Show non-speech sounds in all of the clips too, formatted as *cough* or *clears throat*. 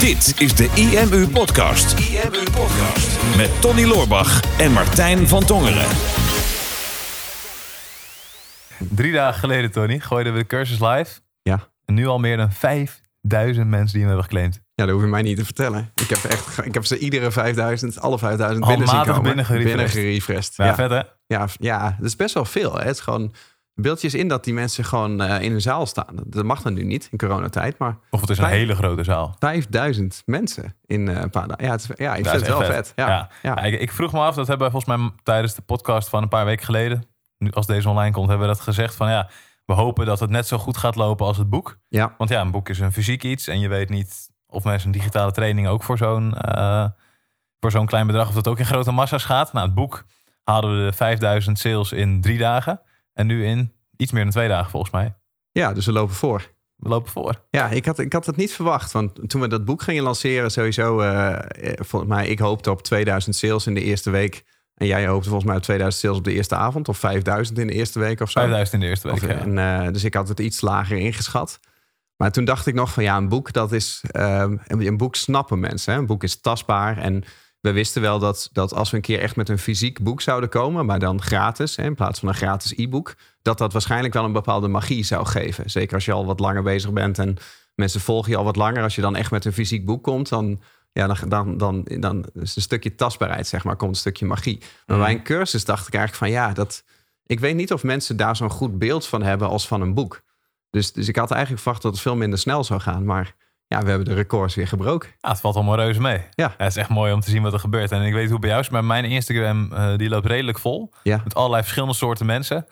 Dit is de IMU Podcast. IMU Podcast. Met Tony Loorbach en Martijn van Tongeren. Drie dagen geleden, Tony, gooiden we de cursus live. Ja. En nu al meer dan 5000 mensen die hem hebben geclaimd. Ja, dat hoef je mij niet te vertellen. Ik heb echt, ik heb ze iedere 5000, alle 5000 binnen zien komen. binnen gerefreshed. gerefreshed. Ja, Ja, vet hè? ja, ja, dat is best wel veel. Hè. Het is gewoon beeldjes in dat die mensen gewoon eh, in een zaal staan. Dat mag dan nu niet in coronatijd, maar Of het is een Vijf- hele grote zaal. 5000 mensen in eh, een paar dagen. Ja, het is, ja, ik Dat vind is het wel vet. Ja, Ja. ik, ik vroeg me af, dat hebben we volgens mij tijdens de podcast van een paar weken geleden. Nu, als deze online komt, hebben we dat gezegd van ja, we hopen dat het net zo goed gaat lopen als het boek. ja. Want ja, een boek is een fysiek iets en je weet niet of mensen een digitale training ook voor zo'n eh, voor zo'n klein bedrag, of dat ook in grote massa's gaat. Nou, het boek hadden we de 5000 sales in drie dagen en nu in iets meer dan twee dagen volgens mij. ja, dus we lopen voor. We lopen voor. Ja, ik had, ik had het niet verwacht. Want toen we dat boek gingen lanceren, sowieso, eh, volgens mij, ik hoopte op 2000 sales in de eerste week. En jij hoopte volgens mij op 2000 sales op de eerste avond. Of 5000 in de eerste week of zo. 5000 in de eerste week. Of, ja. en, eh, dus ik had het iets lager ingeschat. Maar toen dacht ik nog van ja, een boek, dat is. ehm, een, een boek snappen mensen. Hè? Een boek is tastbaar. En we wisten wel dat, dat als we een keer echt met een fysiek boek zouden komen, maar dan gratis, hè, in plaats van een gratis e-book, dat dat waarschijnlijk wel een bepaalde magie zou geven. Zeker als je al wat langer bezig bent en mensen volgen je al wat langer. Als je dan echt met een fysiek boek komt, dan, ja, dan, dan, dan, dan is een stukje tastbaarheid, zeg maar, komt een stukje magie. Maar bij een cursus dacht ik eigenlijk van ja, dat, ik weet niet of mensen daar zo'n goed beeld van hebben als van een boek. Dus, dus ik had eigenlijk verwacht dat het veel minder snel zou gaan. Maar ja, we hebben de records weer gebroken. Ja, het valt allemaal reuze mee. Ja. het is echt mooi om te zien wat er gebeurt. En ik weet hoe bij jou is, maar mijn Instagram eh, die loopt redelijk vol. Ja. Met allerlei verschillende soorten mensen.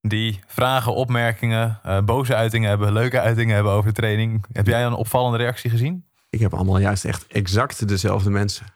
Die vragen, opmerkingen, eh, boze uitingen hebben, leuke uitingen hebben over de training. Heb jij een opvallende reactie gezien? Ik heb allemaal juist echt exact dezelfde mensen.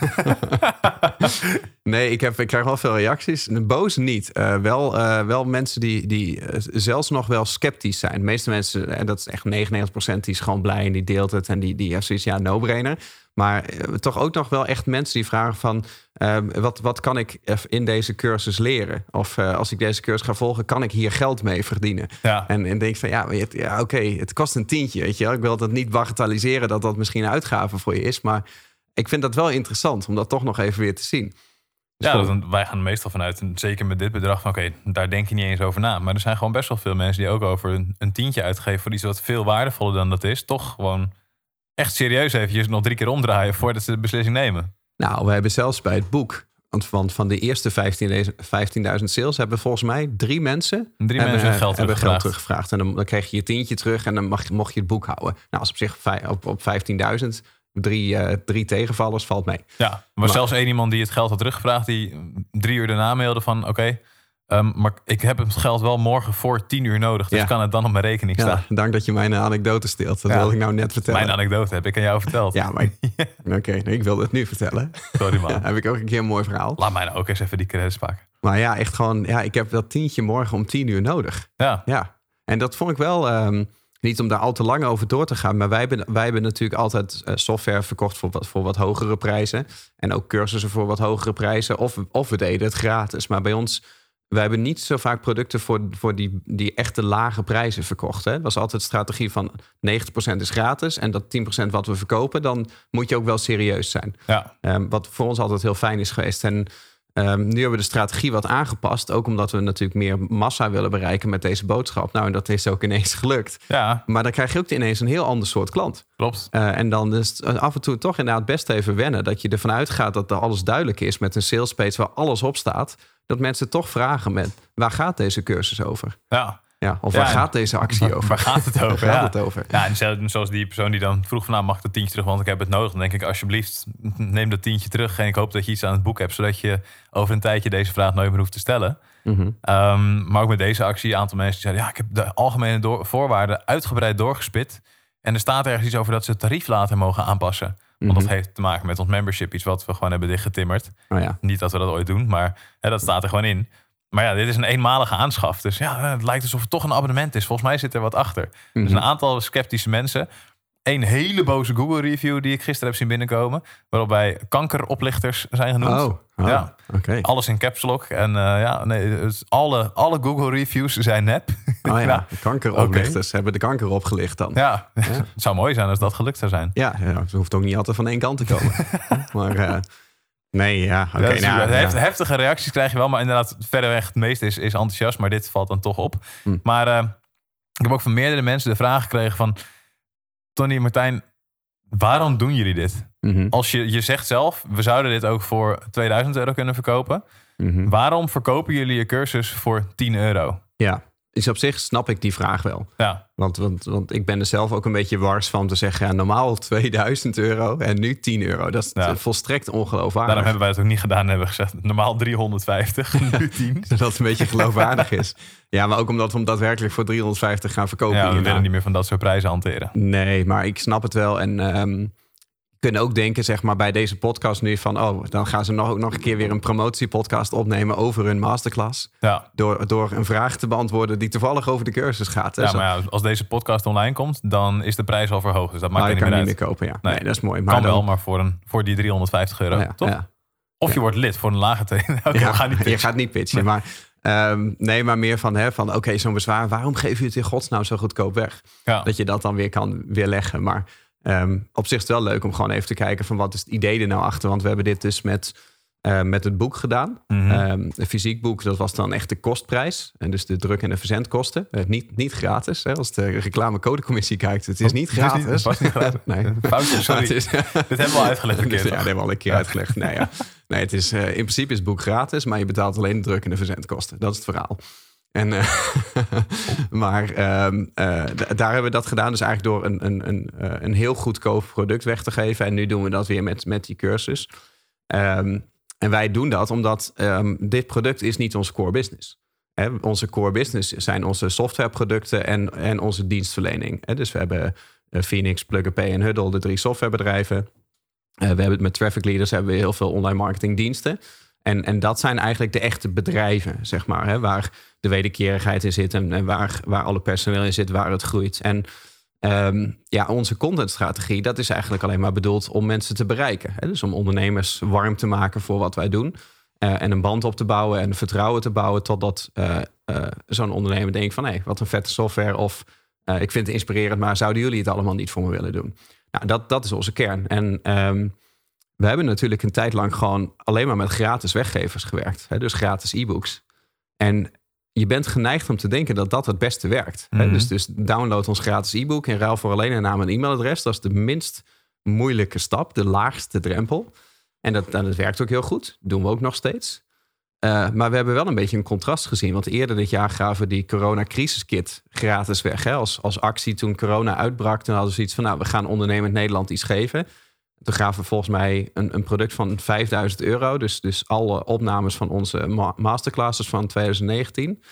*laughs* nee, ik, heb, ik krijg wel veel reacties. Boos niet. Eh, wel, eh, wel mensen die, die eh, zelfs nog wel sceptisch zijn. De meeste mensen, en dat is echt 99%, die is gewoon blij en die deelt het. En die, die heeft zoiets, ja, no-brainer. Maar toch ook nog wel echt mensen die vragen van... eh, wat, wat kan ik in deze cursus leren? Of als ik deze cursus ga volgen, kan ik hier geld mee verdienen? Ja. En, en denk van ja, ja oké, het kost een tientje. Weet je wel. Ik wil dat niet bagatelliseren dat dat misschien een uitgave voor je is. Maar ik vind dat wel interessant om dat toch nog even weer te zien. Dus Ja, dat, wij gaan er meestal vanuit, en zeker met dit bedrag, van oké, daar denk je niet eens over na. Maar er zijn gewoon best wel veel mensen die ook over een, een tientje uitgeven voor iets wat veel waardevoller dan dat is. Toch gewoon echt serieus eventjes nog drie keer omdraaien voordat ze de beslissing nemen. Nou, we hebben zelfs bij het boek, want van, van de eerste 15.000 15.000 sales hebben volgens mij drie mensen, Drie hebben, mensen hun geld hebben teruggevraagd. teruggevraagd. En dan, dan kreeg je je tientje terug en dan mag, mocht je het boek houden. Nou, als op zich op, op 15.000, drie, eh, drie tegenvallers valt mee. Ja, Maar- zelfs één iemand die het geld had teruggevraagd, die drie uur daarna mailde van oké, ehm, maar ik heb het geld wel morgen voor tien uur nodig, dus Ja. kan het dan op mijn rekening Ja, staan? dank dat je mijn anekdote steelt. Dat Ja. wilde ik nou net vertellen. Mijn anekdote heb ik aan jou verteld. Ja, maar *laughs* oké, nee, ik wilde het nu vertellen. Sorry man. *laughs* Heb ik ook een keer een mooi verhaal. Laat mij nou ook eens even die credits pakken. Maar ja, echt gewoon, ja, ik heb dat tientje morgen om tien uur nodig. Ja, Ja, en dat vond ik wel, ehm, niet om daar al te lang over door te gaan, maar wij hebben, wij hebben natuurlijk altijd eh, software verkocht voor wat, voor wat hogere prijzen. En ook cursussen voor wat hogere prijzen. Of, of we deden het gratis. Maar bij ons, wij hebben niet zo vaak producten voor, voor die, die echte lage prijzen verkocht. Hè. Het was altijd de strategie van 90% is gratis en dat 10% wat we verkopen, dan moet je ook wel serieus zijn. ja. Ehm, wat voor ons altijd heel fijn is geweest. En ehm, nu hebben we de strategie wat aangepast. Ook omdat we natuurlijk meer massa willen bereiken met deze boodschap. Nou, en dat is ook ineens *laughs* gelukt. ja Maar dan krijg je ook ineens een heel ander soort klant. klopt. Eh, en dan is het af en toe toch inderdaad best even wennen. Dat je ervan uitgaat dat er alles duidelijk is met een sales page waar alles op staat. Dat mensen toch vragen met waar gaat deze cursus over? Ja. Ja, of waar gaat deze actie over? Waar gaat het *laughs* over? Waar ja. gaat het over? Ja, en zo- zoals die persoon die dan vroeg van nou mag ik dat tientje terug, want ik heb het nodig. Dan denk ik alsjeblieft neem dat tientje terug en ik hoop dat je iets aan het boek hebt, zodat je over een tijdje deze vraag nooit meer hoeft te stellen. Mhm. Ehm, maar ook met deze actie, een aantal mensen die zeiden ja ik heb de algemene voorwaarden uitgebreid doorgespit. En er staat ergens iets over dat ze het tarief later mogen aanpassen. Want dat Mhm. heeft te maken met ons membership, iets wat we gewoon hebben dichtgetimmerd. Oh ja. Niet dat we dat ooit doen, maar hè, dat staat er gewoon in. Maar ja, dit is een eenmalige aanschaf. Dus ja, het lijkt alsof het toch een abonnement is. Volgens mij zit er wat achter. Dus Mhm. een aantal sceptische mensen. één hele boze Google review die ik gisteren heb zien binnenkomen. Waarbij kankeroplichters zijn genoemd. Oh, oh, Ja. oké. Alles in caps lock. En eh, ja, nee, dus alle, alle Google reviews zijn nep. Oh *laughs* ja, kankeroplichters hebben de kanker opgelicht dan. Ja, *laughs* het zou mooi zijn als dat gelukt zou zijn. Ja, ja, het hoeft ook niet altijd van één kant te komen. *laughs* maar eh, nee, ja, oké. Nou, heft-. Heftige reacties krijg je wel, maar inderdaad, verreweg het meeste is, is enthousiast. Maar dit valt dan toch op. Hm. Maar eh, ik heb ook van meerdere mensen de vraag gekregen van... Tony en Martijn, waarom doen jullie dit? Mhm, Als je, je zegt zelf, we zouden dit ook voor 2000 euro kunnen verkopen. mhm. Waarom verkopen jullie je cursus voor 10 euro? Ja, dus op zich snap ik die vraag wel. Ja, Want, want, want ik ben er zelf ook een beetje wars van te zeggen... Ja, normaal *laughs* 2000 euro en nu 10 euro. Dat is Ja. volstrekt ongeloofwaardig. daarom hebben wij het ook niet gedaan en hebben gezegd... normaal 350, *laughs* nu 10. dat het een beetje geloofwaardig is. Ja, maar ook omdat we hem daadwerkelijk voor 350 gaan verkopen. Ja, we willen niet meer van dat soort prijzen hanteren. Nee, maar ik snap het wel. En ehm kunt ook denken, zeg maar, bij deze podcast nu van... oh, dan gaan ze nog, ook nog een keer weer een promotiepodcast opnemen over hun masterclass. Ja, Door, door een vraag te beantwoorden die toevallig over de cursus gaat. ja Zo- maar ja, als deze podcast online komt, dan is de prijs al verhoogd. Dus dat maakt er je niet kan meer niet meer kopen, ja. Nee, Nee. dat is mooi. Maar kan dan- wel, maar voor, een, voor die 350 euro, ja, toch? ja. Of je wordt lid voor een lage *laughs* niet *laughs* je gaat niet pitchen. Maar, ehm, nee, maar meer van, hè, van oké, zo'n bezwaar. Waarom geef je het in godsnaam zo goedkoop weg? Ja. Dat je dat dan weer kan weerleggen. Maar ehm, op zich is het wel leuk om gewoon even te kijken van wat is het idee er nou achter. Want we hebben dit dus met, eh, met het boek gedaan. Mhm. Ehm, een fysiek boek, dat was dan echt de kostprijs. En dus de druk- en de verzendkosten. Eh, niet, niet gratis. Hè, als de reclamecodecommissie kijkt. Het is niet Het is niet- gratis. het was niet *laughs* gratis. nee. Foutje, *laughs* sorry. Is- Dit hebben we al uitgelegd een keer. dus, ja, dat hebben we al een keer uitgelegd. Nee, ja. nee het is, eh, in principe is het boek gratis, maar je betaalt alleen de druk en de verzendkosten. Dat is het verhaal. En, eh, *laughs* maar ehm, eh, daar hebben we dat gedaan. Dus eigenlijk door een, een, een, eh, een heel goedkoop product weg te geven. En nu doen we dat weer met, met die cursus. Ehm, en wij doen dat omdat ehm, dit product is niet onze core business. Hè, onze core business zijn onze softwareproducten en, en onze dienstverlening. Hè, dus we hebben Phoenix, Plug Pay en Huddle, de drie softwarebedrijven. We hebben het met Traffic Leaders hebben we heel veel online marketingdiensten. En, en dat zijn eigenlijk de echte bedrijven, zeg maar, hè, waar de wederkerigheid in zit en, waar, waar alle personeel in zit, waar het groeit. En ehm, ja, onze contentstrategie, dat is eigenlijk alleen maar bedoeld om mensen te bereiken. Hè? Dus om ondernemers warm te maken voor wat wij doen. eh, en een band op te bouwen en vertrouwen te bouwen totdat eh, zo'n ondernemer denkt van hé, wat een vette software of ik vind het inspirerend, maar zouden jullie het allemaal niet voor me willen doen? Nou, dat, dat is onze kern. En ehm, we hebben natuurlijk een tijd lang gewoon alleen maar met gratis weggevers gewerkt. Hè? Dus gratis e-books. En je bent geneigd om te denken dat dat het beste werkt. Hè? Mhm. Dus, dus download ons gratis e-book en ruil voor alleen een naam en e-mailadres. Dat is de minst moeilijke stap, de laagste drempel. En dat, en dat werkt ook heel goed. doen we ook nog steeds. Eh, maar we hebben wel een beetje een contrast gezien. Want eerder dit jaar gaven we die corona-crisiskit gratis weg. Hè? Als, als actie toen corona uitbrak, toen hadden we zoiets van... nou, we gaan ondernemend Nederland iets geven. Toen gaven we volgens mij een, een product van 5000 euro. Dus, dus alle opnames van onze ma- masterclasses van 2019...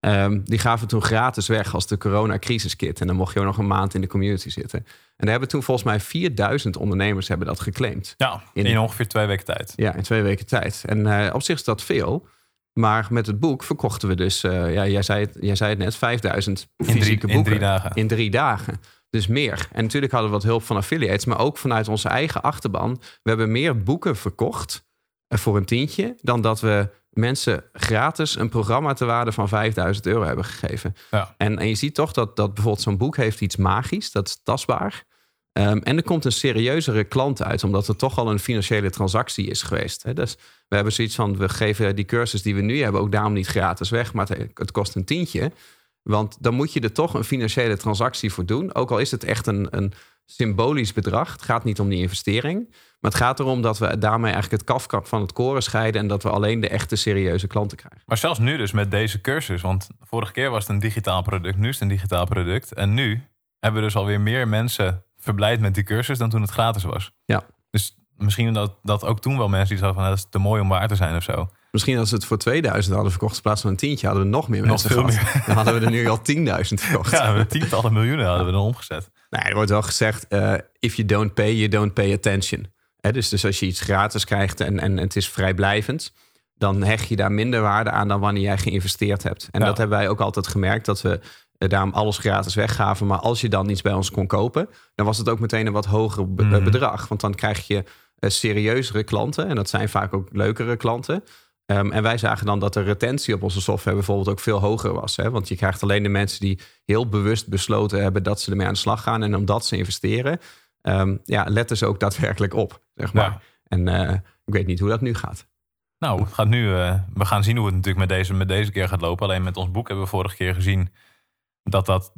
ehm, die gaven we toen gratis weg als de corona-crisiskit. En dan mocht je ook nog een maand in de community zitten. En daar hebben toen volgens mij 4000 ondernemers hebben dat geclaimd. Ja, In- in, ongeveer twee weken tijd. Ja, in twee weken tijd. En eh, op zich is dat veel. Maar met het boek verkochten we dus, eh, ja, jij zei, het, jij zei het net, 5000 In fysieke drie, boeken. in drie dagen. In drie dagen. Dus meer. En natuurlijk hadden we wat hulp van affiliates, maar ook vanuit onze eigen achterban. We hebben meer boeken verkocht eh, voor een tientje dan dat we mensen gratis een programma te waarde van 5000 euro hebben gegeven. Ja. En, en je ziet toch dat, dat bijvoorbeeld zo'n boek heeft iets magisch, dat is tastbaar. Ehm, en er komt een serieuzere klant uit, omdat er toch al een financiële transactie is geweest. Hè? Dus we hebben zoiets van, we geven die cursus die we nu hebben ook daarom niet gratis weg, maar het, het kost een tientje. Want dan moet je er toch een financiële transactie voor doen. Ook al is het echt een, een symbolisch bedrag. Het gaat niet om die investering. Maar het gaat erom dat we daarmee eigenlijk het kafkap van het koren scheiden. En dat we alleen de echte serieuze klanten krijgen. Maar zelfs nu dus met deze cursus. Want vorige keer was het een digitaal product. Nu is het een digitaal product. En nu hebben we dus alweer meer mensen verblijd met die cursus dan toen het gratis was. Ja. Dus misschien dat, dat ook toen wel mensen die hadden van... "Nou, dat is te mooi om waar te zijn of zo. Misschien als we het voor 2000 hadden verkocht in plaats van een tientje, hadden we nog meer mensen gehad. Dan hadden we er nu al 10.000 verkocht. Ja, we tientallen miljoenen hadden we dan omgezet. Nee, er wordt wel gezegd, eh, if you don't pay, you don't pay attention. Dus, dus als je iets gratis krijgt en, en het is vrijblijvend, dan hecht je daar minder waarde aan dan wanneer jij geïnvesteerd hebt. En Ja. dat hebben wij ook altijd gemerkt, dat we eh, daarom alles gratis weggaven. Maar als je dan iets bij ons kon kopen, dan was het ook meteen een wat hoger be- Mhm. bedrag. Want dan krijg je eh, serieuzere klanten. En dat zijn vaak ook leukere klanten. Ehm, en wij zagen dan dat de retentie op onze software bijvoorbeeld ook veel hoger was. Hè? Want je krijgt alleen de mensen die heel bewust besloten hebben dat ze ermee aan de slag gaan. En omdat ze investeren, ehm, ja, letten ze ook daadwerkelijk op. Zeg maar. Ja. En eh, ik weet niet hoe dat nu gaat. Nou, het gaat nu, eh, we gaan zien hoe het natuurlijk met deze, met deze keer gaat lopen. Alleen met ons boek hebben we vorige keer gezien dat dat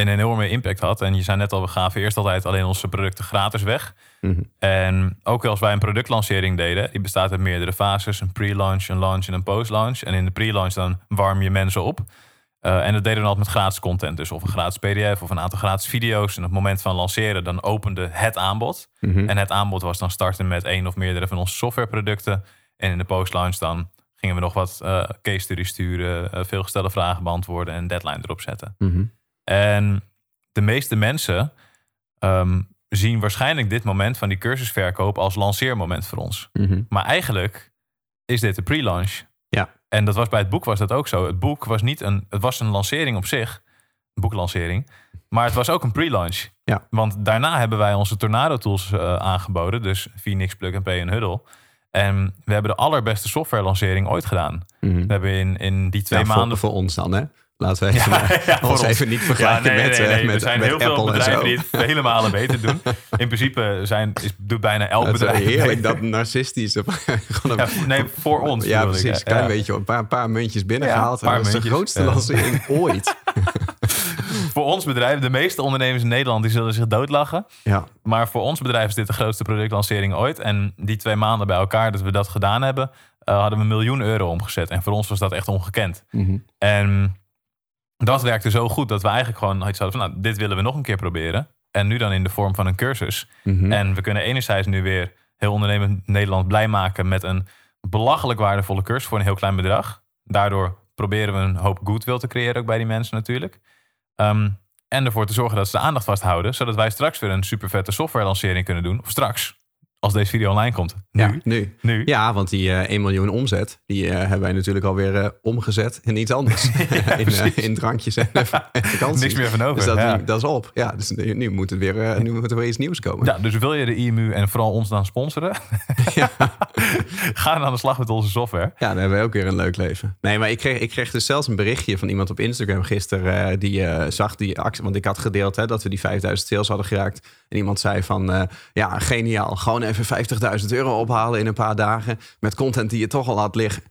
een enorme impact had. En je zei net al, we gaven eerst altijd alleen onze producten gratis weg. Mhm. En ook als wij een productlancering deden, die bestaat uit meerdere fases. Een pre-launch, een launch en een post-launch. En in de pre-launch dan warm je mensen op. Eh, en dat deden we altijd met gratis content. Dus of een gratis pdf of een aantal gratis video's. En op het moment van lanceren, dan opende het aanbod. Mhm. En het aanbod was dan starten met één of meerdere van onze softwareproducten. En in de post-launch dan gingen we nog wat eh case studies sturen, eh, veel gestelde vragen beantwoorden en een deadline erop zetten. Mhm. En de meeste mensen ehm, zien waarschijnlijk dit moment van die cursusverkoop als lanceermoment voor ons. Mhm. Maar eigenlijk is dit de pre-launch. Ja. En dat was bij het boek was dat ook zo. Het boek was niet een, het was een lancering op zich, een boeklancering, maar het was ook een pre-launch. Ja. Want daarna hebben wij onze Tornado tools eh, aangeboden, dus Phoenix, Plug and Pay en Huddle. En we hebben de allerbeste software lancering ooit gedaan. Mhm. We hebben in, in die twee Ja, voor- maanden voor, ons dan, hè? Laten we even, *laughs* ja, ons even niet vergelijken Ja, nee, met, nee, eh, nee. met, er zijn met heel veel Apple bedrijven die het vele malen beter doen. In principe zijn, is, doet bijna elk bedrijf. heerlijk dat narcistische. *laughs* een- nee, voor ons. Ja, ik, precies. hè. Klein beetje, een paar, paar muntjes binnengehaald. Dat is de grootste lancering *laughs* ooit. Voor ons bedrijf, de meeste ondernemers in Nederland, die zullen zich doodlachen. Ja, Maar voor ons bedrijf is dit de grootste productlancering ooit. En die twee maanden bij elkaar dat we dat gedaan hebben, eh, hadden we een miljoen euro omgezet. En voor ons was dat echt ongekend. Mhm. En dat werkte zo goed dat we eigenlijk gewoon iets hadden van, nou, dit willen we nog een keer proberen. En nu dan in de vorm van een cursus. Mhm. En we kunnen enerzijds nu weer heel ondernemend Nederland blij maken met een belachelijk waardevolle cursus voor een heel klein bedrag. Daardoor proberen we een hoop goodwill te creëren ook bij die mensen natuurlijk. Ehm, en ervoor te zorgen dat ze de aandacht vasthouden, zodat wij straks weer een super vette software lancering kunnen doen. Of straks, als deze video online komt. Nu. ja, nu. nu. Ja, want die eh 1 miljoen omzet, die eh, hebben wij natuurlijk alweer eh omgezet in iets anders. *laughs* *laughs* in, in drankjes en, *laughs* en vakantie. Niks meer van over. Dus dat, ja. dat is op. Ja, dus nu, nu moet het weer, nu moet er weer iets nieuws komen. Ja, dus wil je de IMU en vooral ons dan sponsoren? Ja. Ga dan aan de slag met onze software. Ja, dan hebben wij ook weer een leuk leven. Nee, maar ik kreeg, ik kreeg dus zelfs een berichtje van iemand op Instagram gisteren. die zag die actie. Want ik had gedeeld hè, dat we die 5000 sales hadden geraakt. En iemand zei van, ja, geniaal. Gewoon even 50.000 euro ophalen in een paar dagen. Met content die je toch al had liggen.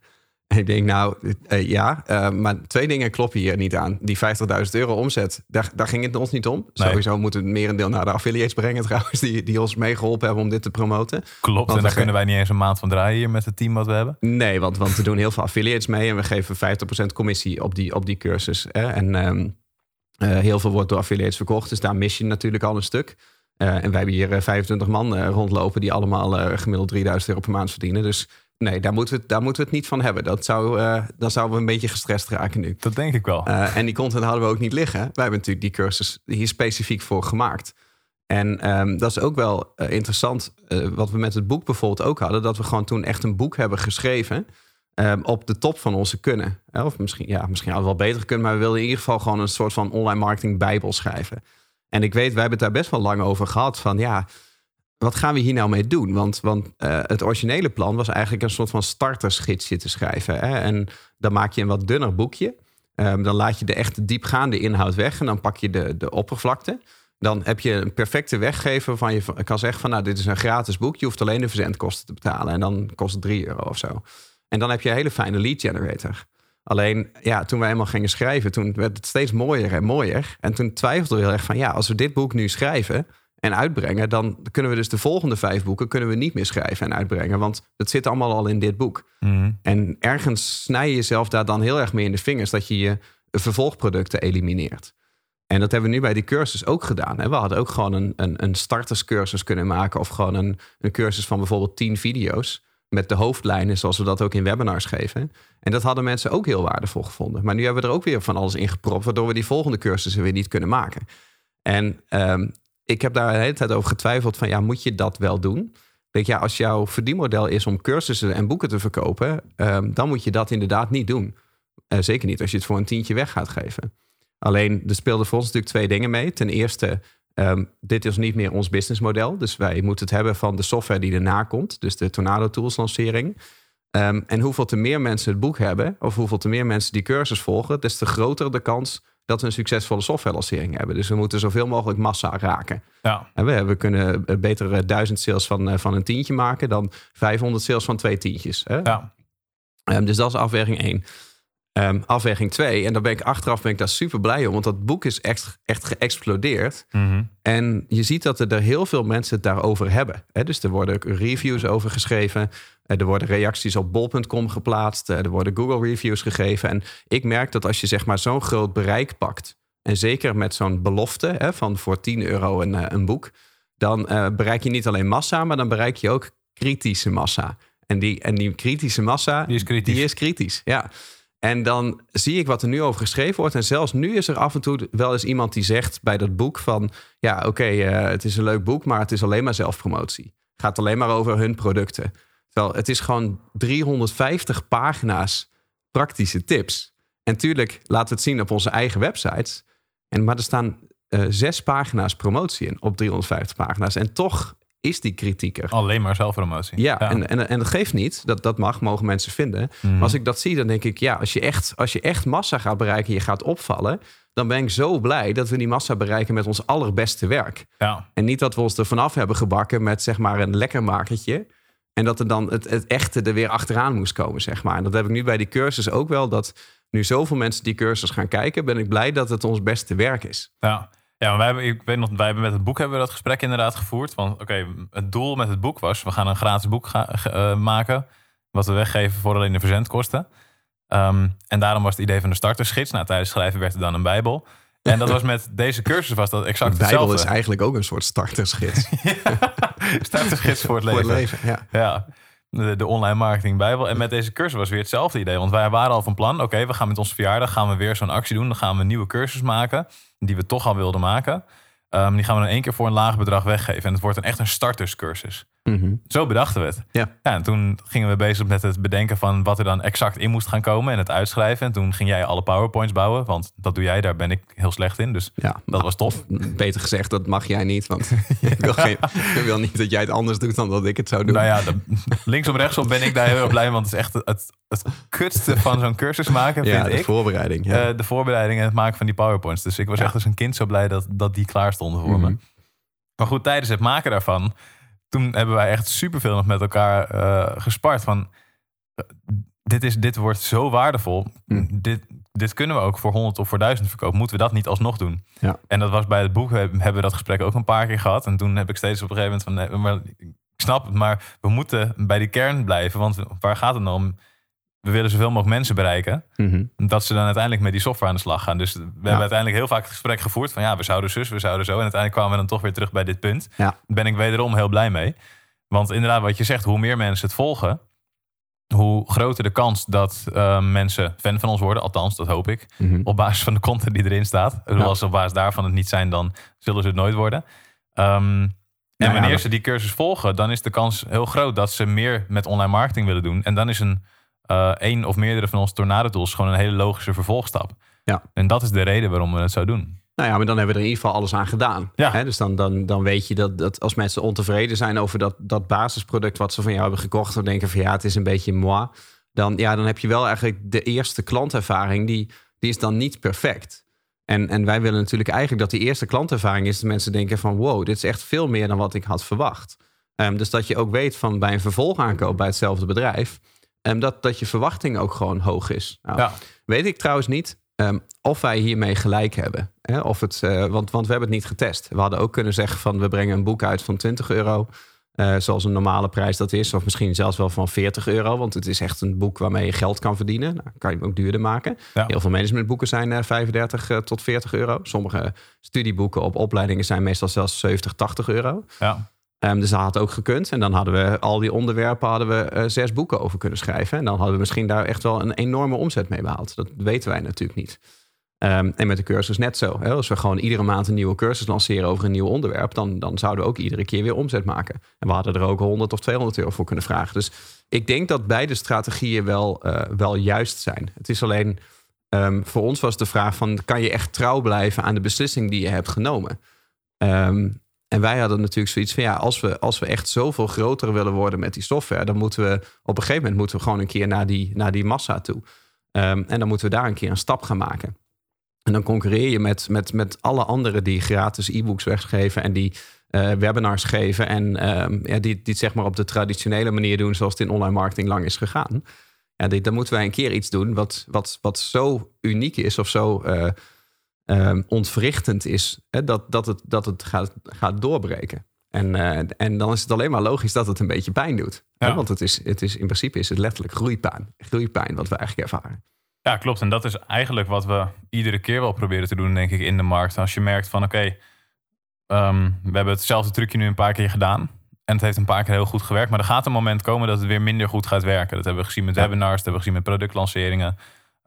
En ik denk, nou, eh, ja. eh, maar twee dingen kloppen hier niet aan. Die 50.000 euro omzet, daar, daar ging het ons niet om. Nee. Sowieso moeten we het merendeel naar de affiliates brengen *laughs* trouwens. Die, die ons meegeholpen hebben om dit te promoten. Klopt, Want en daar kunnen wij niet eens een maand van draaien hier met het team wat we hebben. Nee, want, want we doen heel veel affiliates mee en we geven 50% commissie op die, op die cursus. Hè? En ehm, eh, heel veel wordt door affiliates verkocht, dus daar mis je natuurlijk al een stuk. Eh, en wij hebben hier eh, 25 man eh, rondlopen die allemaal eh, gemiddeld 3000 euro per maand verdienen. Dus nee, daar moeten we, het- daar moeten we het niet van hebben. Dat zou, eh, dan zouden we een beetje gestrest raken nu. Dat denk ik wel. Eh, en die content hadden we ook niet liggen. Wij hebben natuurlijk die cursus hier specifiek voor gemaakt. En ehm, dat is ook wel eh, interessant, eh, wat we met het boek bijvoorbeeld ook hadden, dat we gewoon toen echt een boek hebben geschreven ehm, op de top van onze kunnen. Eh, Of misschien, ja, misschien hadden we wel beter kunnen, maar we wilden in ieder geval gewoon een soort van online marketing bijbel schrijven. En ik weet, wij hebben het daar best wel lang over gehad van ja, wat gaan we hier nou mee doen? Want, want eh, het originele plan was eigenlijk een soort van startersgidsje te schrijven. Hè? En dan maak je een wat dunner boekje. Ehm, dan laat je de echte diepgaande inhoud weg en dan pak je de, de oppervlakte. Dan heb je een perfecte weggever waarvan je van- kan zeggen van nou dit is een gratis boek. Je hoeft alleen de verzendkosten te betalen en dan kost het 3 euro of zo. En dan heb je een hele fijne lead generator. Alleen ja, toen wij helemaal gingen schrijven, toen werd het steeds mooier en mooier. En toen twijfelden we heel erg van ja, als we dit boek nu schrijven en uitbrengen, dan kunnen we dus de volgende vijf boeken kunnen we niet meer schrijven en uitbrengen. Want het zit allemaal al in dit boek. Mhm. En ergens snij je jezelf daar dan heel erg mee in de vingers dat je je vervolgproducten elimineert. En dat hebben we nu bij die cursus ook gedaan. Hè? We hadden ook gewoon een, een, een starterscursus kunnen maken. Of gewoon een, een cursus van bijvoorbeeld 10 video's. Met de hoofdlijnen zoals we dat ook in webinars geven. En dat hadden mensen ook heel waardevol gevonden. Maar nu hebben we er ook weer van alles in gepropt. Waardoor we die volgende cursussen weer niet kunnen maken. En ehm, ik heb daar de hele tijd over getwijfeld van ja, moet je dat wel doen? Denk ja, als jouw verdienmodel is om cursussen en boeken te verkopen, ehm, dan moet je dat inderdaad niet doen. Eh, zeker niet als je het voor een tientje weg gaat geven. Alleen, er speelden voor ons natuurlijk twee dingen mee. Ten eerste, ehm, dit is niet meer ons businessmodel. Dus wij moeten het hebben van de software die erna komt. Dus de Tornado Tools lancering. Ehm, en hoeveel te meer mensen het boek hebben, of hoeveel te meer mensen die cursus volgen, des te groter de kans dat we een succesvolle software lancering hebben. Dus we moeten zoveel mogelijk massa raken. Ja. En we, we kunnen beter eh, duizend sales van, eh, van een tientje maken dan 500 sales van twee tientjes. Hè? Ja. Ehm, dus dat is afweging 1. afweging 2, en daar ben ik achteraf ben ik daar super blij om, want dat boek is echt, echt geëxplodeerd. Mhm. En je ziet dat er heel veel mensen het daarover hebben. Dus er worden reviews over geschreven. Er worden reacties op bol.com geplaatst. Er worden Google reviews gegeven. En ik merk dat als je zeg maar zo'n groot bereik pakt. En zeker met zo'n belofte van voor 10 euro een, eh, een boek. Dan uh, bereik je niet alleen massa, maar dan bereik je ook kritische massa. En die, en die kritische massa, Die is kritisch. die is kritisch. Ja. En dan zie ik wat er nu over geschreven wordt. En zelfs nu is er af en toe wel eens iemand die zegt bij dat boek van... ja, oké, eh, het is een leuk boek, maar het is alleen maar zelfpromotie. Het gaat alleen maar over hun producten. Terwijl het is gewoon 350 pagina's praktische tips. En tuurlijk laten we het zien op onze eigen websites. En, maar er staan eh, zes pagina's promotie in op 350 pagina's. En toch is die kritiek er. Alleen maar zelfpromotie. Ja, En, en, en dat geeft niet. Dat, dat mag, mogen mensen vinden. Mhm. Maar als ik dat zie, dan denk ik... ja, als je, echt, als je echt massa gaat bereiken... je gaat opvallen... dan ben ik zo blij dat we die massa bereiken... met ons allerbeste werk. Ja. En niet dat we ons er vanaf hebben gebakken... met zeg maar een lekker makertje... En dat er dan het, het echte er weer achteraan moest komen, zeg maar. En dat heb ik nu bij die cursus ook wel. Dat nu zoveel mensen die cursus gaan kijken, ben ik blij dat het ons beste werk is. Ja. Ja, maar wij hebben, ik weet nog, wij hebben met het boek hebben we dat gesprek inderdaad gevoerd. Want oké, het doel met het boek was, we gaan een gratis boek ga, uh, maken. Wat we weggeven voor alleen de verzendkosten. Um, en daarom was het idee van de startersgids. Nou, tijdens schrijven werd er dan een bijbel. En dat was met *laughs* deze cursus was dat exact de Bijbel hetzelfde. is eigenlijk ook een soort startersgids. *laughs* startersgids *laughs* voor het leven. Voor het leven, ja. ja. De, de, online marketing bijbel. En met deze cursus was weer hetzelfde idee. Want wij waren al van plan, oké, we gaan met onze verjaardag gaan we weer zo'n actie doen. Dan gaan we een nieuwe cursus maken, die we toch al wilden maken. Um, die gaan we dan één keer voor een laag bedrag weggeven. En het wordt een echt een starterscursus. Mm -hmm. Zo bedachten we het. Ja. ja. En toen gingen we bezig met het bedenken van wat er dan exact in moest gaan komen en het uitschrijven. En toen ging jij alle PowerPoints bouwen, want dat doe jij, daar ben ik heel slecht in. Dus ja, dat was tof. Beter gezegd, dat mag jij niet, want *laughs* *laughs* ik, wil geen, ik wil niet dat jij het anders doet dan dat ik het zou doen. Nou ja, de, linksom rechtsom ben ik daar heel erg blij mee, want het is echt het, het kutste van zo'n cursus maken, ja, vind de ik. voorbereiding. Ja. Uh, de voorbereiding en het maken van die PowerPoints. Dus ik was echt als een kind zo blij dat, dat die klaar stonden voor Mhm. me. Maar goed, tijdens het maken daarvan, toen hebben wij echt superveel nog met elkaar eh, gespart. Van, eh, dit, is, dit wordt zo waardevol. Mm. Dit, dit kunnen we ook voor 100 of voor 1000 verkopen. Moeten we dat niet alsnog doen? Ja. En dat was bij het boek, hebben we dat gesprek ook een paar keer gehad. En toen heb ik steeds op een gegeven moment van, nee, maar ik snap het, maar we moeten bij die kern blijven. Want waar gaat het nou om? We willen zoveel mogelijk mensen bereiken. Mhm. Dat ze dan uiteindelijk met die software aan de slag gaan. Dus we hebben uiteindelijk heel vaak het gesprek gevoerd van ja, we zouden zus, we zouden zo. En uiteindelijk kwamen we dan toch weer terug bij dit punt. Ja. Daar ben ik wederom heel blij mee. Want inderdaad, wat je zegt, hoe meer mensen het volgen, hoe groter de kans dat uh, mensen fan van ons worden. Althans, dat hoop ik. Mhm. Op basis van de content die erin staat. Ja. Als ze op basis daarvan het niet zijn, dan zullen ze het nooit worden. Um, en wanneer ze die cursus volgen, dan is de kans heel groot dat ze meer met online marketing willen doen. En dan is een één of meerdere van onze tornado tools gewoon een hele logische vervolgstap. Ja. En dat is de reden waarom we het zo doen. Nou ja, maar dan hebben we er in ieder geval alles aan gedaan. Ja. Dus dan, dan, dan weet je dat, dat als mensen ontevreden zijn over dat, dat basisproduct wat ze van jou hebben gekocht, dan denken van ja, het is een beetje moi. Dan, ja, dan heb je wel eigenlijk de eerste klantervaring, die, die is dan niet perfect. En, en wij willen natuurlijk eigenlijk dat die eerste klantervaring is dat mensen denken van wow, dit is echt veel meer dan wat ik had verwacht. Ehm, dus dat je ook weet van bij een vervolgaankoop bij hetzelfde bedrijf, ehm, dat, dat je verwachting ook gewoon hoog is. Nou, Ja. Weet ik trouwens niet ehm, of wij hiermee gelijk hebben. Hè? Of het, eh, want, want we hebben het niet getest. We hadden ook kunnen zeggen van we brengen een boek uit van 20 euro. eh, zoals een normale prijs dat is. Of misschien zelfs wel van 40 euro. Want het is echt een boek waarmee je geld kan verdienen. Nou, kan je hem ook duurder maken. Ja. Heel veel managementboeken zijn eh, 35 eh, tot 40 euro. Sommige studieboeken op opleidingen zijn meestal zelfs 70, 80 euro. Ja. Ehm, dus dat had ook gekund. En dan hadden we al die onderwerpen hadden we eh, zes boeken over kunnen schrijven. En dan hadden we misschien daar echt wel een enorme omzet mee behaald. Dat weten wij natuurlijk niet. Ehm, en met de cursus net zo. Hè? Als we gewoon iedere maand een nieuwe cursus lanceren over een nieuw onderwerp, dan, dan zouden we ook iedere keer weer omzet maken. En we hadden er ook 100 of 200 euro voor kunnen vragen. Dus ik denk dat beide strategieën wel, eh, wel juist zijn. Het is alleen Ehm, voor ons was de vraag van, kan je echt trouw blijven aan de beslissing die je hebt genomen? Ehm, en wij hadden natuurlijk zoiets van, ja, als we, als we echt zoveel groter willen worden met die software, dan moeten we op een gegeven moment moeten we gewoon een keer naar die, naar die massa toe. Ehm, en dan moeten we daar een keer een stap gaan maken. En dan concurreer je met, met, met alle anderen die gratis e-books weggeven en die uh, webinars geven. En ja, die, die het zeg maar op de traditionele manier doen, zoals het in online marketing lang is gegaan. Ja, dan moeten wij een keer iets doen wat, wat, wat zo uniek is of zo uh, um, ontwrichtend is, hè, dat, dat het, dat het gaat, gaat doorbreken. En, uh, en dan is het alleen maar logisch dat het een beetje pijn doet. Ja. Hè? Want het is, het is, in principe is het letterlijk groeipijn. Groeipijn wat we eigenlijk ervaren. Ja, klopt. En dat is eigenlijk wat we iedere keer wel proberen te doen, denk ik, in de markt. Als je merkt van oké, okay, um, we hebben hetzelfde trucje nu een paar keer gedaan. En het heeft een paar keer heel goed gewerkt. Maar er gaat een moment komen dat het weer minder goed gaat werken. Dat hebben we gezien met webinars, dat hebben we gezien met productlanceringen.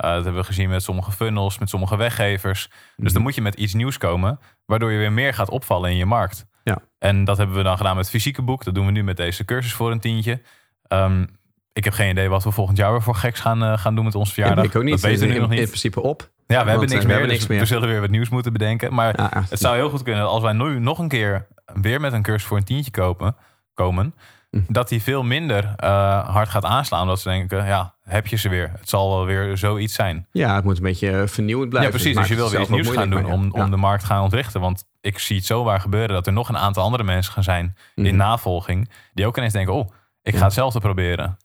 Uh, dat hebben we gezien met sommige funnels, met sommige weggevers. Dus dan moet je met iets nieuws komen, waardoor je weer meer gaat opvallen in je markt. Ja. En dat hebben we dan gedaan met het fysieke boek. Dat doen we nu met deze cursus voor een tientje. Um, ik heb geen idee wat we volgend jaar weer voor geks gaan, uh, gaan doen met ons verjaardag. Ik ook niet. Dat weten we nu in, nog niet. In principe op. Ja, we hebben niks we meer. Hebben dus niks meer. We zullen weer wat nieuws moeten bedenken. Maar Ja, het zou heel goed kunnen als wij nu nog een keer weer met een cursus voor een tientje kopen, komen. Dat die veel minder uh, hard gaat aanslaan. Omdat ze denken, ja, heb je ze weer. Het zal wel weer zoiets zijn. Ja, het moet een beetje eh, vernieuwend blijven. Ja, precies. Dus je wil weer iets nieuws gaan doen om, de markt te gaan ontwrichten. Want ik zie het zo waar gebeuren dat er nog een aantal andere mensen gaan zijn in Mhm. navolging. Die ook ineens denken, oh, ik ga hetzelfde proberen.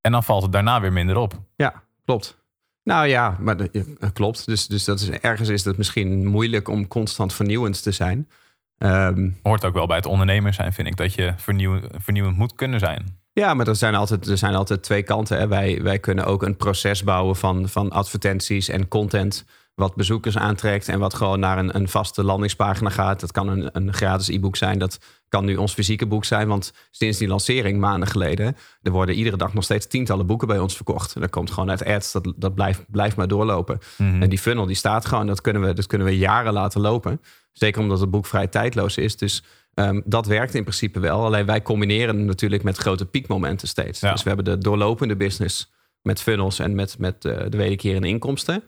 En dan valt het daarna weer minder op. Ja, klopt. Nou ja, maar ja, klopt. Dus, dus dat is, ergens is het misschien moeilijk om constant vernieuwend te zijn. Ehm, Hoort ook wel bij het ondernemer zijn, vind ik. Dat je vernieuw, vernieuwend moet kunnen zijn. Ja, maar er zijn altijd, er zijn altijd twee kanten. Hè. Wij, wij kunnen ook een proces bouwen van, van advertenties en content. Wat bezoekers aantrekt en wat gewoon naar een, een vaste landingspagina gaat. Dat kan een, een gratis e-book zijn. Dat kan nu ons fysieke boek zijn. Want sinds die lancering maanden geleden. er worden iedere dag nog steeds tientallen boeken bij ons verkocht. En dat komt gewoon uit ads. Dat, dat blijft, blijft maar doorlopen. Mhm. En die funnel die staat gewoon. Dat kunnen, we, dat kunnen we jaren laten lopen. Zeker omdat het boek vrij tijdloos is. Dus Ehm, dat werkt in principe wel. Alleen wij combineren natuurlijk met grote piekmomenten steeds. Ja. Dus we hebben de doorlopende business met funnels en met, met eh, de wederkerende inkomsten.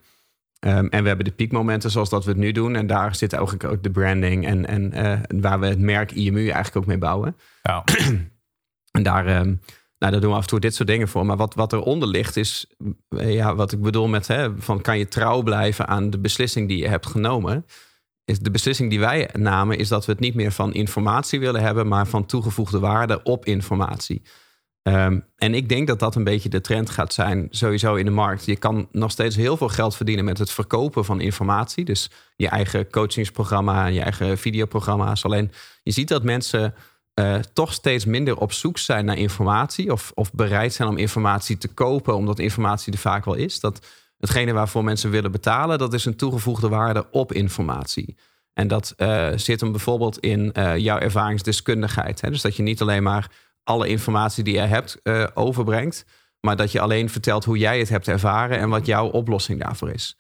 Ehm, en we hebben de piekmomenten zoals dat we het nu doen. En daar zit eigenlijk ook de branding en, en eh, waar we het merk IMU eigenlijk ook mee bouwen. Ja. *clears throat* En daar, ehm, nou, daar doen we af en toe dit soort dingen voor. Maar wat, wat eronder ligt is, eh, ja, wat ik bedoel met, hè, van kan je trouw blijven aan de beslissing die je hebt genomen? De beslissing die wij namen, is dat we het niet meer van informatie willen hebben, maar van toegevoegde waarde op informatie. Ehm, en ik denk dat dat een beetje de trend gaat zijn, sowieso in de markt. Je kan nog steeds heel veel geld verdienen met het verkopen van informatie. Dus je eigen coachingsprogramma je eigen videoprogramma's. Alleen je ziet dat mensen eh, toch steeds minder op zoek zijn naar informatie. Of, of bereid zijn om informatie te kopen, omdat informatie er vaak wel is. Dat hetgene waarvoor mensen willen betalen, dat is een toegevoegde waarde op informatie. En dat eh, zit hem bijvoorbeeld in eh, jouw ervaringsdeskundigheid. Hè? Dus dat je niet alleen maar alle informatie die je hebt eh, overbrengt, maar dat je alleen vertelt hoe jij het hebt ervaren en wat jouw oplossing daarvoor is.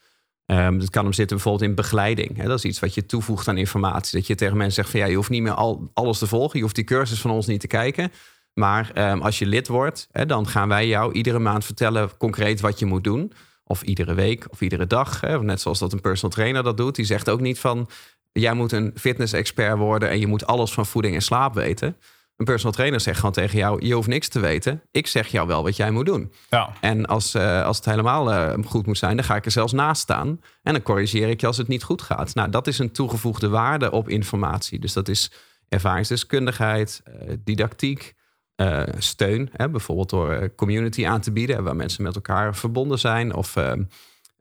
Ehm, dat kan hem zitten bijvoorbeeld in begeleiding. Hè? Dat is iets wat je toevoegt aan informatie. Dat je tegen mensen zegt van ja, je hoeft niet meer al, alles te volgen. Je hoeft die cursus van ons niet te kijken. Maar ehm, als je lid wordt, hè, dan gaan wij jou iedere maand vertellen concreet wat je moet doen. Of iedere week of iedere dag. Hè? Net zoals dat een personal trainer dat doet. Die zegt ook niet van jij moet een fitness-expert worden en je moet alles van voeding en slaap weten. Een personal trainer zegt gewoon tegen jou: je hoeft niks te weten. Ik zeg jou wel wat jij moet doen. Ja. En als, eh, als het helemaal eh, goed moet zijn, dan ga ik er zelfs naast staan. En dan corrigeer ik je als het niet goed gaat. Nou, dat is een toegevoegde waarde op informatie. Dus dat is ervaringsdeskundigheid, eh, didactiek, eh, steun. Hè? Bijvoorbeeld door eh, community aan te bieden, waar mensen met elkaar verbonden zijn. Of eh,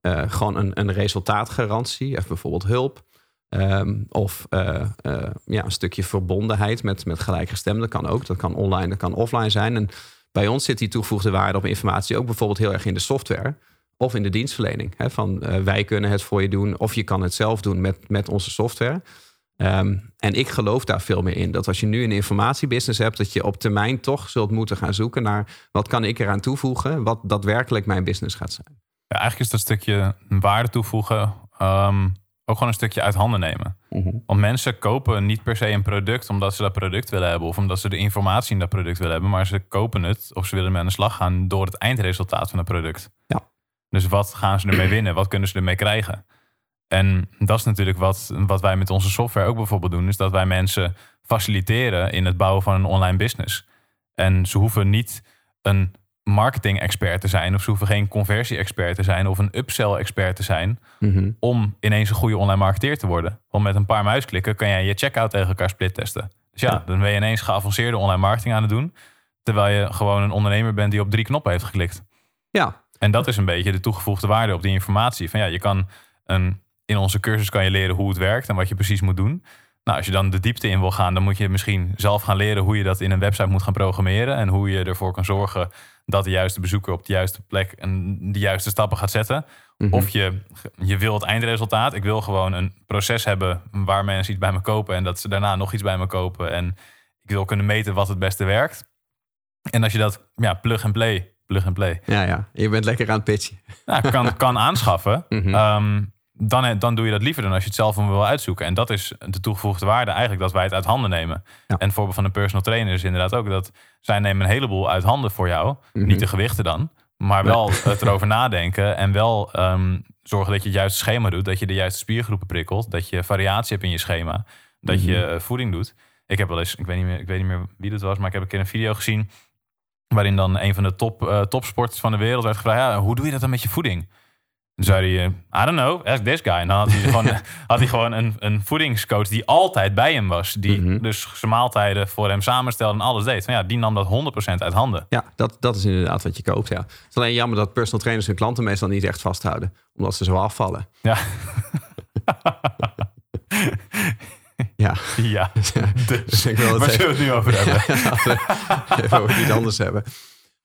eh, gewoon een, een resultaatgarantie, of bijvoorbeeld hulp. Ehm, of ja, een stukje verbondenheid met, met gelijkgestemden kan ook. Dat kan online, dat kan offline zijn. En bij ons zit die toegevoegde waarde op informatie ook bijvoorbeeld heel erg in de software of in de dienstverlening. Hè? Van wij kunnen het voor je doen of je kan het zelf doen met, met onze software. Ehm, en ik geloof daar veel meer in. Dat als je nu een informatiebusiness hebt, dat je op termijn toch zult moeten gaan zoeken naar wat kan ik eraan toevoegen, wat daadwerkelijk mijn business gaat zijn. Ja, eigenlijk is dat stukje waarde toevoegen ehm, ook gewoon een stukje uit handen nemen. Want mensen kopen niet per se een product omdat ze dat product willen hebben of omdat ze de informatie in dat product willen hebben, maar ze kopen het of ze willen mee aan de slag gaan door het eindresultaat van het product. Ja. Dus wat gaan ze ermee winnen? Wat kunnen ze ermee krijgen? En dat is natuurlijk wat, wat wij met onze software ook bijvoorbeeld doen. Is dat wij mensen faciliteren in het bouwen van een online business. En ze hoeven niet een marketing-expert te zijn. Of ze hoeven geen conversie-expert te zijn. Of een upsell-expert te zijn. Mhm. Om ineens een goede online marketeer te worden. Want met een paar muisklikken kan jij je checkout tegen elkaar split testen. Dus ja, Ja. dan ben je ineens geavanceerde online marketing aan het doen. Terwijl je gewoon een ondernemer bent die op drie knoppen heeft geklikt. Ja, En dat is een beetje de toegevoegde waarde op die informatie. Van ja, je kan een, in onze cursus kan je leren hoe het werkt en wat je precies moet doen. Nou, als je dan de diepte in wil gaan, dan moet je misschien zelf gaan leren hoe je dat in een website moet gaan programmeren. En hoe je ervoor kan zorgen dat de juiste bezoeker op de juiste plek en de juiste stappen gaat zetten. Mhm. Of je, je wil het eindresultaat. Ik wil gewoon een proces hebben waar mensen iets bij me kopen en dat ze daarna nog iets bij me kopen. En ik wil kunnen meten wat het beste werkt. En als je dat ja, plug and play, plug and play, ja, ja. Je bent lekker aan het pitchen. nou, kan, *laughs* kan aanschaffen, Mhm. ehm, dan, dan doe je dat liever dan als je het zelf wil uitzoeken. En dat is de toegevoegde waarde eigenlijk dat wij het uit handen nemen. Ja. En het voorbeeld van een personal trainer is inderdaad ook dat zij nemen een heleboel uit handen voor jou. Mhm. Niet de gewichten dan, maar wel het erover *laughs* nadenken en wel ehm, zorgen dat je het juiste schema doet. Dat je de juiste spiergroepen prikkelt. Dat je variatie hebt in je schema. Dat je Mhm. eh, voeding doet. Ik heb wel eens, ik weet, niet meer, ik weet niet meer wie dat was, maar ik heb een keer een video gezien. Waarin dan een van de top, eh, topsporters van de wereld werd gevraagd: ja, hoe doe je dat dan met je voeding? Toen zei hij, eh, I don't know, ask this guy. En dan had hij gewoon, *laughs* had hij gewoon een, een voedingscoach die altijd bij hem was. Die Mhm. dus zijn maaltijden voor hem samenstelde en alles deed. Van ja, die nam dat 100% uit handen. Ja, dat, dat is inderdaad wat je koopt, ja. Het is alleen jammer dat personal trainers hun klanten meestal niet echt vasthouden. Omdat ze zo afvallen. Ja, *laughs* Ja, ja. *laughs* dus ik wil het Waar zullen we het nu over hebben? even over iets anders hebben.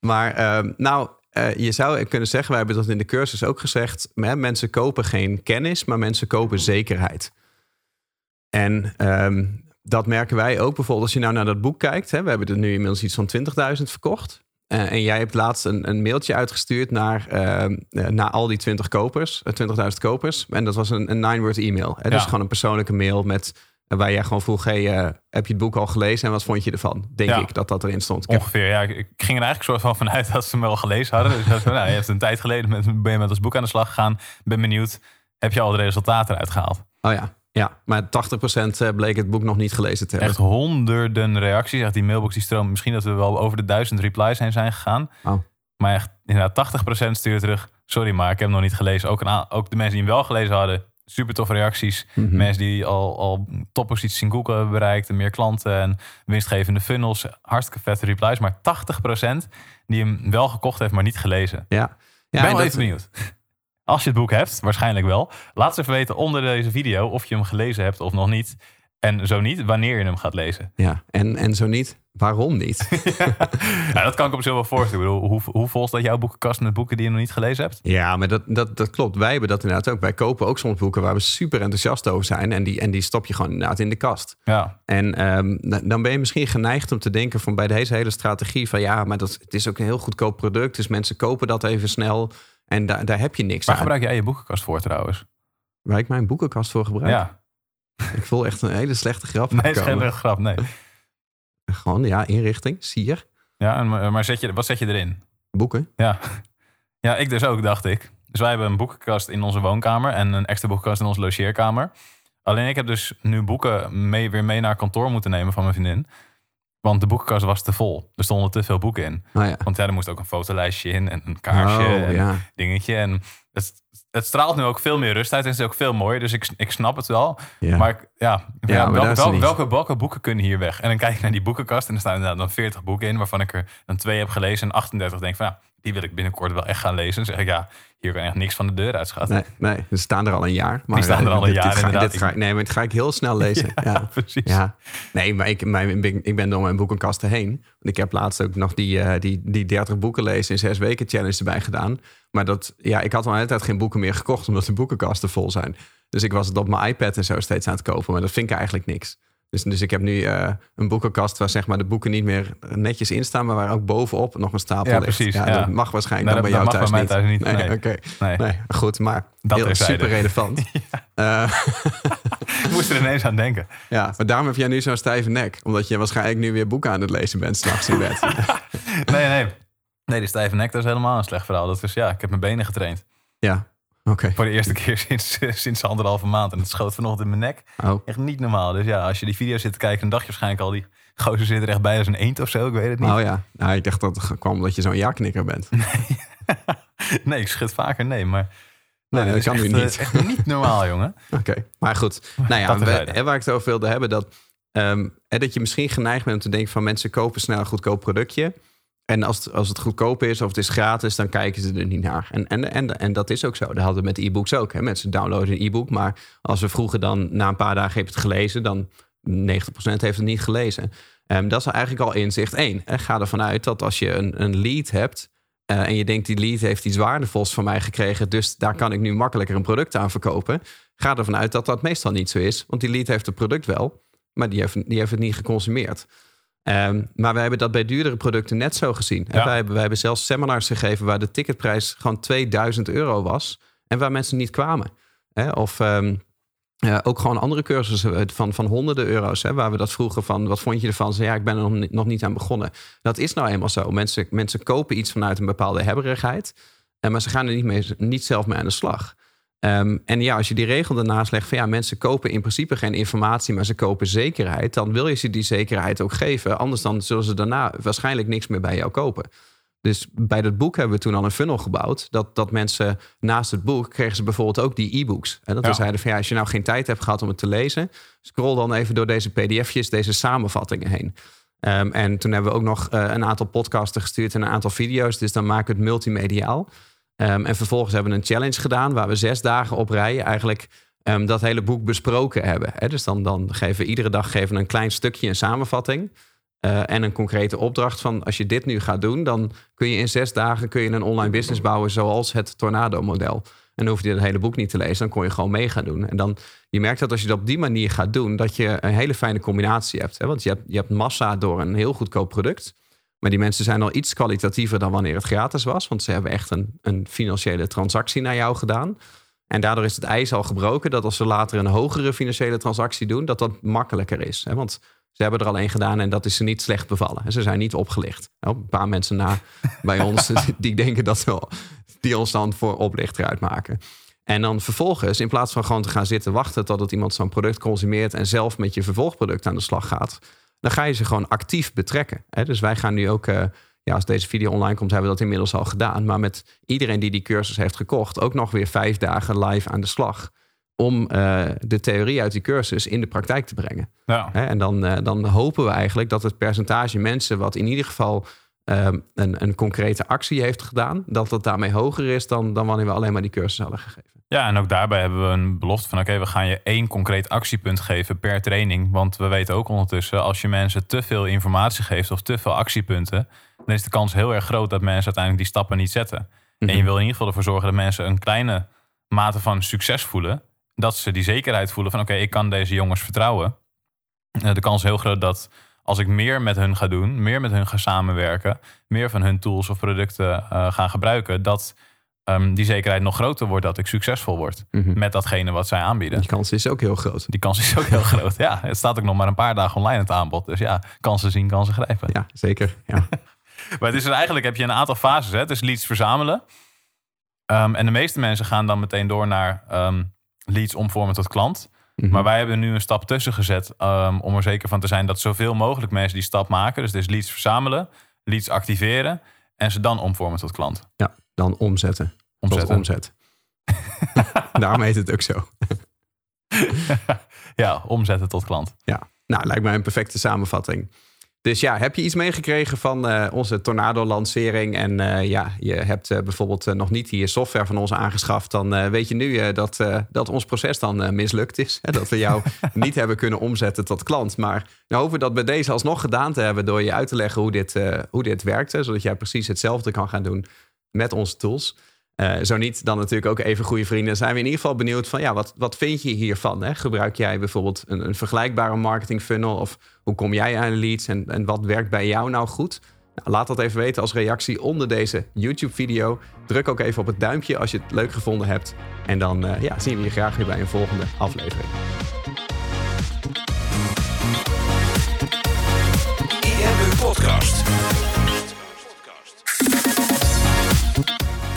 Maar ehm, nou, eh, je zou kunnen zeggen, wij hebben dat in de cursus ook gezegd. hè, mensen kopen geen kennis, maar mensen kopen zekerheid. En ehm, dat merken wij ook bijvoorbeeld als je nou naar dat boek kijkt. Hè, we hebben er nu inmiddels iets van 20.000 verkocht. Eh, en jij hebt laatst een, een mailtje uitgestuurd naar, eh, naar al die 20 kopers, eh, 20.000 kopers. En dat was een, een nine-word e-mail. Hè, dus gewoon een persoonlijke mail met, waar jij gewoon vroeg... Hey, eh, heb je het boek al gelezen en wat vond je ervan? Denk Ja. ik dat dat erin stond. Heb- Ongeveer, ja. Ik ging er eigenlijk soort van vanuit dat ze me wel gelezen hadden. Dus dacht nou, je hebt een tijd geleden met, ben je met ons boek aan de slag gegaan. Ben benieuwd, heb je al de resultaten eruit gehaald? Oh ja, ja. maar 80% eh, bleek het boek nog niet gelezen te hebben. Echt honderden reacties. Echt die mailbox die stroomt. Misschien dat we wel over de duizend replies heen zijn gegaan. Oh. Maar echt, inderdaad, 80% stuurde terug. Sorry, maar ik heb hem nog niet gelezen. Ook, een, ook de mensen die hem wel gelezen hadden. Super toffe reacties. Mhm. Mensen die al, al topposities in Google hebben bereikt. En meer klanten en winstgevende funnels. Hartstikke vette replies. Maar 80% die hem wel gekocht heeft, maar niet gelezen. Ja, ben en wel even benieuwd. *laughs* Als je het boek hebt, waarschijnlijk wel. Laat eens even weten onder deze video of je hem gelezen hebt of nog niet. En zo niet, wanneer je hem gaat lezen. ja. En, en zo niet, waarom niet? *laughs* Ja, dat kan ik op zich wel voorstellen. Ik bedoel, hoe, hoe vol staat jouw boekenkast met boeken die je nog niet gelezen hebt? ja, maar dat, dat, dat klopt. Wij hebben dat inderdaad ook. Wij kopen ook soms boeken waar we super enthousiast over zijn. En die, en die stop je gewoon inderdaad in de kast. Ja, En ehm, dan- ben je misschien geneigd om te denken van bij deze hele strategie van ja, maar dat, het is ook een heel goedkoop product. Dus mensen kopen dat even snel. En daar daar heb je niks waar aan. gebruik jij je boekenkast voor trouwens? Waar ik mijn boekenkast voor gebruik. Ja, Ik voel echt een hele slechte grap. *laughs* nee, geen grap, nee. Gewoon, ja, inrichting, sier, Ja, en, maar zet je, wat zet je erin? boeken. Ja. *laughs* ja, ik dus ook, dacht ik. Dus wij hebben een boekenkast in onze woonkamer en een extra boekenkast in onze logeerkamer. Alleen ik heb dus nu boeken mee, weer mee naar kantoor moeten nemen van mijn vriendin. Want de boekenkast was te vol. Er stonden te veel boeken in. Ja. Want ja, er moest ook een fotolijstje in en een kaarsje Oh, en ja. dingetje. En het, het straalt nu ook veel meer rust uit en het is ook veel mooier. Dus ik, ik snap het wel. Ja. Maar ik, ja, Ja, ja, maar welke, daar is het welke, niet. welke, welke boeken kunnen hier weg? En dan kijk ik naar die boekenkast en er staan inderdaad dan 40 boeken in... waarvan ik er dan twee heb gelezen en 38 denk van... ja, die wil ik binnenkort wel echt gaan lezen. Dan zeg ik, ja, hier kan echt niks van de deur uitschatten. Nee, nee, ze staan er al een jaar. Maar staan er al een dit- jaar, dit ga, inderdaad. dit ga, ik- nee, maar dit ga ik heel snel *laughs* lezen. Ja, Precies. ja. Nee, maar ik, mijn, ik ben door mijn boekenkasten heen. Want ik heb laatst ook nog die, eh, die, die 30 boeken lezen in zes weken challenge erbij gedaan. Maar dat, ja, ik had al een hele tijd geen boeken meer gekocht... omdat de boekenkasten vol zijn. Dus ik was het op mijn iPad en zo steeds aan het kopen. Maar dat vind ik eigenlijk niks. Dus, dus ik heb nu eh, een boekenkast waar zeg maar, de boeken niet meer netjes in staan... maar waar ook bovenop nog een stapel Ja, ligt. precies, Ja, ja. Dat mag waarschijnlijk Nee, dan dat- bij jou dat mag thuis, bij mij thuis niet, nee. oké. Nee. Nee, goed, maar Dat heel super relevant. *laughs* ja. *laughs* Ik moest er ineens aan denken. ja, maar daarom heb jij nu zo'n stijve nek. Omdat je waarschijnlijk nu weer boeken aan het lezen bent s'nachts in bed. *laughs* Nee, nee. Nee, die stijve nek, dat is helemaal een slecht verhaal. Dat is, ja, ik heb mijn benen getraind. Ja, Voor de eerste *laughs* keer sinds, sinds anderhalve maand. En het schoot vanochtend in mijn nek. Oh, Echt niet normaal. Dus ja, als je die video zit te kijken, dan dacht je waarschijnlijk al... die gozer zit er echt bij als een eend of zo. Ik weet het niet. oh ja. Nou, ik dacht dat het kwam omdat je zo'n ja-knikker bent. *laughs* nee, ik schud vaker nee. Maar Nee, nee, dat kan nu echt, eh, niet. echt niet normaal, *laughs* jongen. Oké, maar goed. Nou ja, we- waar ik het over wilde hebben, dat, ehm, dat je misschien geneigd bent om te denken van mensen kopen snel een goedkoop productje. En als het, als het goedkoop is of het is gratis, dan kijken ze er niet naar. En, en, en, en dat is ook zo. Dat hadden we met e-books ook. Hè. Mensen downloaden een e-book, maar als we vroegen dan na een paar dagen je het gelezen, dan 90% heeft het niet gelezen. Ehm, dat is eigenlijk al inzicht één. hè. Ga ervan uit dat als je een, een lead hebt eh, en je denkt die lead heeft iets waardevols van mij gekregen, dus daar kan ik nu makkelijker een product aan verkopen. Ga ervan uit dat dat meestal niet zo is, want die lead heeft het product wel, maar die heeft, die heeft het niet geconsumeerd. Ehm, maar wij hebben dat bij duurdere producten net zo gezien. En Ja. wij, hebben, wij hebben zelfs seminars gegeven waar de ticketprijs gewoon 2000 euro was en waar mensen niet kwamen. Hè? Of ehm, ja, ook gewoon andere cursussen van, van honderden euro's, hè, waar we dat vroegen van, wat vond je ervan? Ze, ja, ik ben er nog niet, nog niet aan begonnen. Dat is nou eenmaal zo. Mensen, mensen kopen iets vanuit een bepaalde hebberigheid, eh, maar ze gaan er niet, mee, niet zelf mee aan de slag. Ehm, en ja, als je die regel ernaast legt van ja, mensen kopen in principe geen informatie, maar ze kopen zekerheid, dan wil je ze die zekerheid ook geven. Anders dan zullen ze daarna waarschijnlijk niks meer bij jou kopen. Dus bij dat boek hebben we toen al een funnel gebouwd. Dat, dat mensen naast het boek kregen ze bijvoorbeeld ook die e-books. En dat we zeiden van ja, als je nou geen tijd hebt gehad om het te lezen, scroll dan even door deze pdf'jes, deze samenvattingen heen. Ehm, en toen hebben we ook nog eh, een aantal podcasten gestuurd en een aantal video's. Dus dan maken we het multimediaal. Ehm, en vervolgens hebben we een challenge gedaan waar we zes dagen op rij eigenlijk ehm, dat hele boek besproken hebben. Hè? Dus dan, dan geven we iedere dag geven een klein stukje een samenvatting. eh, en een concrete opdracht van als je dit nu gaat doen, dan kun je in zes dagen kun je een online business bouwen zoals het Tornado-model. En dan hoef je het hele boek niet te lezen, dan kon je gewoon mee gaan doen. En dan, je merkt dat als je dat op die manier gaat doen, dat je een hele fijne combinatie hebt. Hè? Want je je hebt massa door een heel goedkoop product. Maar die mensen zijn al iets kwalitatiever dan wanneer het gratis was. Want ze hebben echt een, een financiële transactie naar jou gedaan. En daardoor is het ijs al gebroken dat als ze later een hogere financiële transactie doen, dat dat makkelijker is. Hè? Want ze hebben er al één gedaan en dat is ze niet slecht bevallen. Ze zijn niet opgelicht. Nou, Een paar mensen na *laughs* bij ons die denken dat wel, die ons dan voor oplichter uitmaken. En dan vervolgens, in plaats van gewoon te gaan zitten wachten totdat iemand zo'n product consumeert en zelf met je vervolgproduct aan de slag gaat, dan ga je ze gewoon actief betrekken. Hè? Dus wij gaan nu ook, eh, ja, als deze video online komt, hebben we dat inmiddels al gedaan. Maar met iedereen die die cursus heeft gekocht, ook nog weer vijf dagen live aan de slag. Om eh, de theorie uit die cursus in de praktijk te brengen. Ja. Hè? En dan, eh, dan hopen we eigenlijk dat het percentage mensen wat in ieder geval ehm, een, een concrete actie heeft gedaan, dat dat daarmee hoger is dan, dan wanneer we alleen maar die cursus hadden gegeven. Ja, en ook daarbij hebben we een belofte van... oké, we gaan je één concreet actiepunt geven per training. Want we weten ook ondertussen... als je mensen te veel informatie geeft of te veel actiepunten... dan is de kans heel erg groot dat mensen uiteindelijk die stappen niet zetten. En je wil in ieder geval ervoor zorgen dat mensen een kleine mate van succes voelen. Dat ze die zekerheid voelen van oké, ik kan deze jongens vertrouwen. Eh, De kans is heel groot dat als ik meer met hun ga doen, meer met hun ga samenwerken, meer van hun tools of producten eh, ga gebruiken, dat ehm, die zekerheid nog groter wordt dat ik succesvol word Mhm. met datgene wat zij aanbieden. Die kans is ook heel groot. Die kans is ook heel *laughs* groot. Ja, het staat ook nog maar een paar dagen online het aanbod. Dus ja, kansen zien, kansen grijpen. Ja, zeker. Ja. *laughs* Maar het is er eigenlijk heb je een aantal fases. Hè? Het is leads verzamelen. Ehm, en de meeste mensen gaan dan meteen door naar ehm, leads omvormen tot klant. Mhm. Maar wij hebben nu een stap tussen gezet ehm, om er zeker van te zijn dat zoveel mogelijk mensen die stap maken. Dus is leads verzamelen, leads activeren en ze dan omvormen tot klant. ja, dan omzetten. Omzetten. Tot omzet. *laughs* Daarom heet het ook zo. *laughs* ja, omzetten tot klant. Ja, nou, lijkt mij een perfecte samenvatting. Dus ja, heb je iets meegekregen van eh, onze Tornado-lancering en eh, ja, je hebt eh, bijvoorbeeld nog niet die software van ons aangeschaft, dan weet je nu dat, dat ons proces dan mislukt is. Hè? Dat we jou *laughs* niet hebben kunnen omzetten tot klant. Maar we hopen dat bij deze alsnog gedaan te hebben door je uit te leggen hoe dit, hoe dit werkt. hè, Zodat jij precies hetzelfde kan gaan doen met onze tools. Eh, zo niet, dan natuurlijk ook even goede vrienden. Zijn we in ieder geval benieuwd van, ja, wat, wat vind je hiervan? Hè? Gebruik jij bijvoorbeeld een, een vergelijkbare marketing funnel? Of hoe kom jij aan leads? En, en wat werkt bij jou nou goed? Nou, laat dat even weten als reactie onder deze YouTube-video. Druk ook even op het duimpje als je het leuk gevonden hebt. En dan eh, ja, zien we je graag weer bij een volgende aflevering.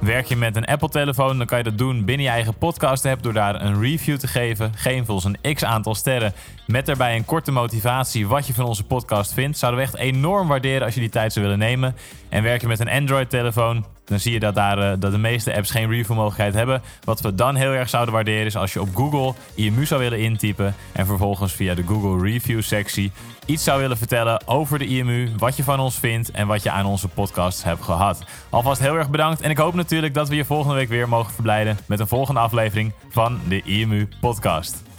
Werk je met een Apple-telefoon, dan kan je dat doen binnen je eigen podcast-app door daar een review te geven. Geef ons een x aantal sterren met daarbij een korte motivatie wat je van onze podcast vindt. Zouden we echt enorm waarderen als je die tijd zou willen nemen. En werk je met een Android-telefoon, dan zie je dat, daar, eh, dat de meeste apps geen review-mogelijkheid hebben. Wat we dan heel erg zouden waarderen is als je op Google IMU zou willen intypen en vervolgens via de Google Review-sectie iets zou willen vertellen over de IMU, wat je van ons vindt en wat je aan onze podcast hebt gehad. Alvast heel erg bedankt en ik hoop natuurlijk dat we je volgende week weer mogen verblijden met een volgende aflevering van de IMU Podcast.